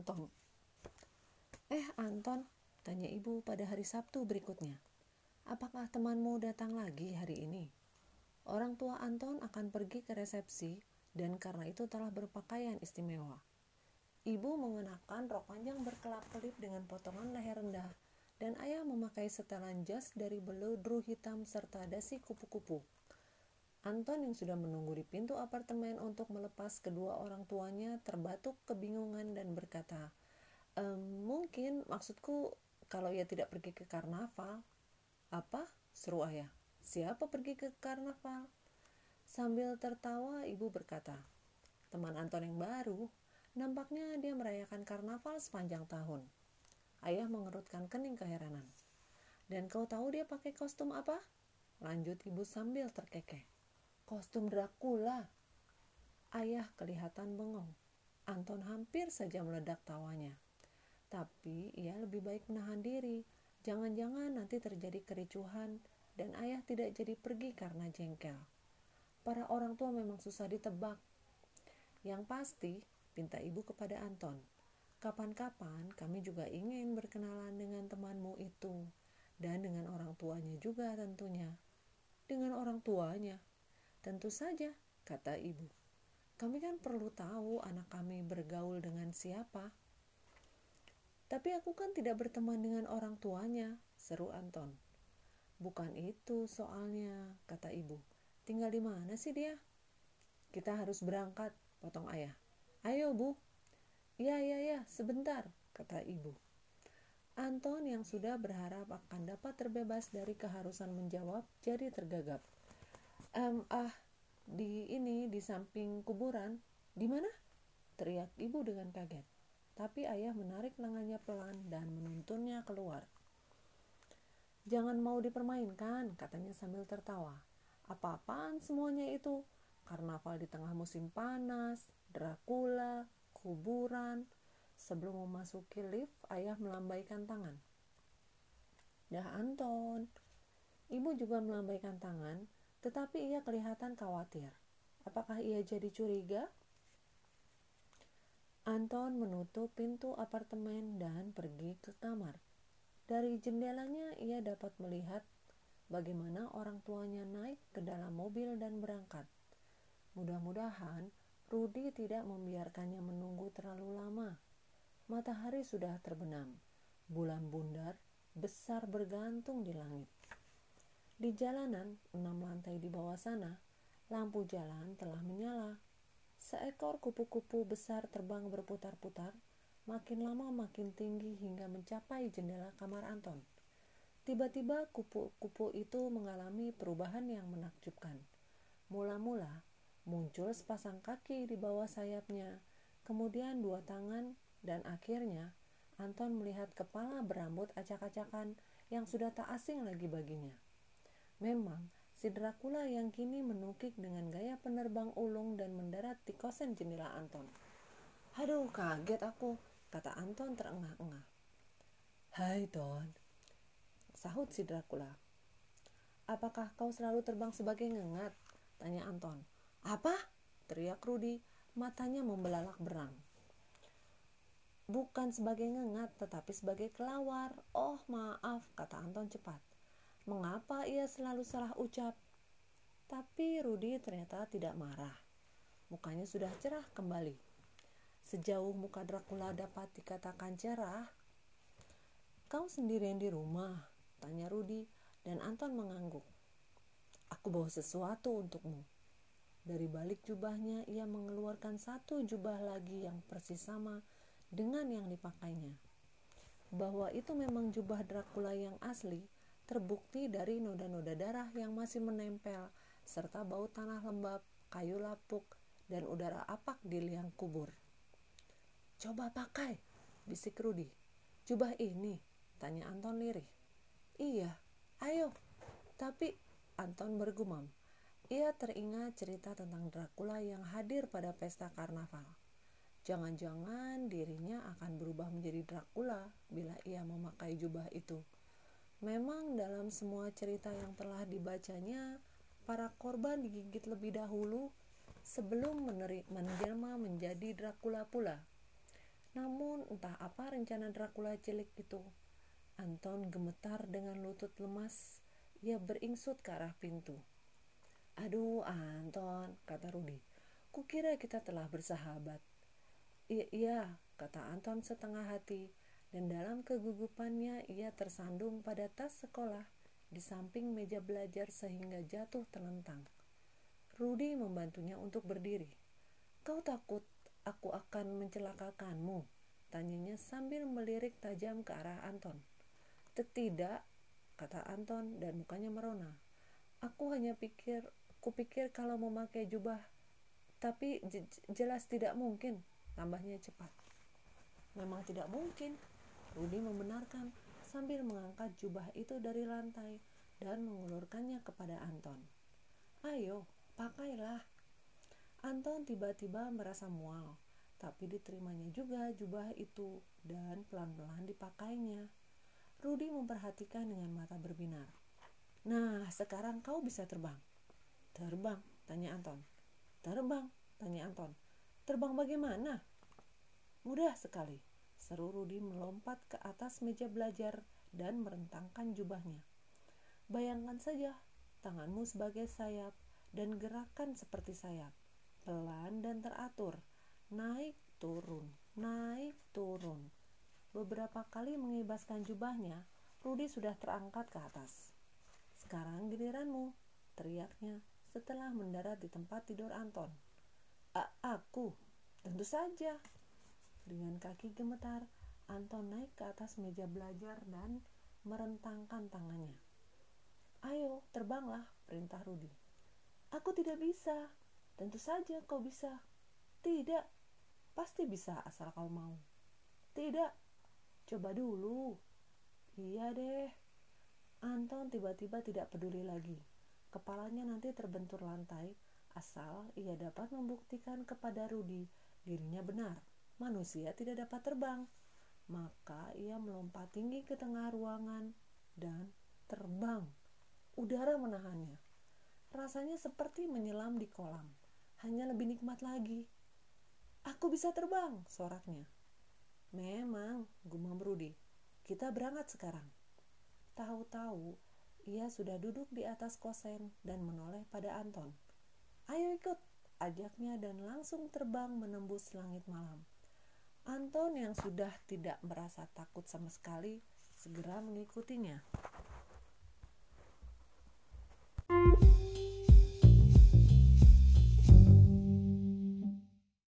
Anton. Eh, Anton, tanya ibu pada hari Sabtu berikutnya. Apakah temanmu datang lagi hari ini? Orang tua Anton akan pergi ke resepsi dan karena itu telah berpakaian istimewa. Ibu mengenakan rok panjang berkelap-kelip dengan potongan leher rendah dan ayah memakai setelan jas dari beludru hitam serta dasi kupu-kupu. Anton yang sudah menunggu di pintu apartemen untuk melepas kedua orang tuanya terbatuk kebingungan dan berkata, ehm, mungkin maksudku kalau ia tidak pergi ke karnaval. Apa? seru ayah. Siapa pergi ke karnaval? Sambil tertawa, ibu berkata, teman Anton yang baru, nampaknya dia merayakan karnaval sepanjang tahun. Ayah mengerutkan kening keheranan. Dan kau tahu dia pakai kostum apa? Lanjut ibu sambil terkekeh. Kostum Dracula. Ayah kelihatan bengong. Anton hampir saja meledak tawanya. Tapi ia lebih baik menahan diri. Jangan-jangan nanti terjadi kericuhan dan ayah tidak jadi pergi karena jengkel. Para orang tua memang susah ditebak. Yang pasti, pinta ibu kepada Anton. Kapan-kapan kami juga ingin berkenalan dengan temanmu itu dan dengan orang tuanya juga tentunya. Dengan orang tuanya, tentu saja, kata ibu. Kami kan perlu tahu anak kami bergaul dengan siapa. Tapi aku kan tidak berteman dengan orang tuanya, seru Anton. Bukan itu soalnya, kata ibu. Tinggal di mana sih dia? Kita harus berangkat, potong ayah. Ayo, Bu. Iya, iya, iya, sebentar, kata ibu. Anton yang sudah berharap akan dapat terbebas dari keharusan menjawab jadi tergagap. Ah, di ini di samping kuburan. Di mana? Teriak ibu dengan kaget. Tapi ayah menarik lengannya pelan dan menuntunnya keluar. Jangan mau dipermainkan, katanya sambil tertawa. Apa-apaan semuanya itu? Karnaval di tengah musim panas, Dracula, kuburan. Sebelum memasuki lift, ayah melambaikan tangan. Dah Anton. Ibu juga melambaikan tangan, tetapi ia kelihatan khawatir. Apakah ia jadi curiga? Anton menutup pintu apartemen dan pergi ke kamar. Dari jendelanya ia dapat melihat bagaimana orang tuanya naik ke dalam mobil dan berangkat. Mudah-mudahan Rudi tidak membiarkannya menunggu terlalu lama. Matahari sudah terbenam. Bulan bundar besar bergantung di langit. Di jalanan, enam lantai di bawah sana, lampu jalan telah menyala. Seekor kupu-kupu besar terbang berputar-putar makin lama makin tinggi hingga mencapai jendela kamar Anton. Tiba-tiba kupu-kupu itu mengalami perubahan yang menakjubkan. Mula-mula muncul sepasang kaki di bawah sayapnya, kemudian dua tangan, dan akhirnya Anton melihat kepala berambut acak-acakan yang sudah tak asing lagi baginya. Memang, si Dracula yang kini menukik dengan gaya penerbang ulung dan mendarat di kosen jendela Anton. Aduh, kaget aku kata Anton terengah-engah. Hai Ton, sahut si Dracula. Apakah kau selalu terbang sebagai ngengat? Tanya Anton. Apa? Teriak Rudi, matanya membelalak berang. Bukan sebagai ngengat, tetapi sebagai kelawar. Oh, maaf, kata Anton cepat. Mengapa ia selalu salah ucap? Tapi Rudi ternyata tidak marah. Mukanya sudah cerah kembali. Sejauh muka Dracula dapat dikatakan cerah, kau sendirian di rumah? Tanya Rudi dan Anton mengangguk. Aku bawa sesuatu untukmu. Dari balik jubahnya ia mengeluarkan satu jubah lagi yang persis sama dengan yang dipakainya. Bahwa itu memang jubah Dracula yang asli terbukti dari noda-noda darah yang masih menempel serta bau tanah lembab, kayu lapuk, dan udara apak di liang kubur. Coba pakai, bisik Rudi. Jubah ini, tanya Anton lirih. Iya, ayo. Tapi Anton bergumam. Ia teringat cerita tentang Dracula yang hadir pada pesta karnaval. Jangan-jangan dirinya akan berubah menjadi Dracula bila ia memakai jubah itu. Memang dalam semua cerita yang telah dibacanya, para korban digigit lebih dahulu sebelum menjelma menjadi Dracula pula. Namun entah apa rencana Dracula cilik itu. Anton gemetar dengan lutut lemas. Ia beringsut ke arah pintu. Aduh, Anton, kata Rudi. Kukira kita telah bersahabat. Iya, iya, kata Anton setengah hati. Dan dalam kegugupannya ia tersandung pada tas sekolah di samping meja belajar sehingga jatuh terlentang. Rudi membantunya untuk berdiri. Kau takut aku akan mencelakakanmu? Tanyanya sambil melirik tajam ke arah Anton. Tidak, kata Anton dan mukanya merona. Aku hanya pikir, kupikir kalau memakai jubah, tapi jelas tidak mungkin, tambahnya cepat. Memang tidak mungkin, Rudi membenarkan sambil mengangkat jubah itu dari lantai dan mengulurkannya kepada Anton. Ayo, pakailah. Anton tiba-tiba merasa mual, tapi diterimanya juga jubah itu dan pelan-pelan dipakainya. Rudi memperhatikan dengan mata berbinar. Nah, sekarang kau bisa terbang. Terbang, tanya Anton. Terbang, tanya Anton. Terbang bagaimana? Mudah sekali Seru Rudi melompat ke atas meja belajar dan merentangkan jubahnya. Bayangkan saja, tanganmu sebagai sayap dan gerakan seperti sayap. Pelan dan teratur, naik turun, naik turun. Beberapa kali mengibaskan jubahnya, Rudi sudah terangkat ke atas. Sekarang giliranmu, teriaknya setelah mendarat di tempat tidur Anton. Aku, tentu saja, dengan kaki gemetar, Anton naik ke atas meja belajar dan merentangkan tangannya. Ayo, terbanglah, perintah Rudi. Aku tidak bisa. Tentu saja kau bisa. Tidak, pasti bisa asal kau mau. Tidak, coba dulu. Iya deh. Anton tiba-tiba tidak peduli lagi. Kepalanya nanti terbentur lantai asal ia dapat membuktikan kepada Rudi dirinya benar manusia tidak dapat terbang. Maka ia melompat tinggi ke tengah ruangan dan terbang. Udara menahannya. Rasanya seperti menyelam di kolam, hanya lebih nikmat lagi. Aku bisa terbang, soraknya. Memang, gumam Rudi. Kita berangkat sekarang. Tahu-tahu, ia sudah duduk di atas kosen dan menoleh pada Anton. Ayo ikut, ajaknya dan langsung terbang menembus langit malam. Anton yang sudah tidak merasa takut sama sekali segera mengikutinya.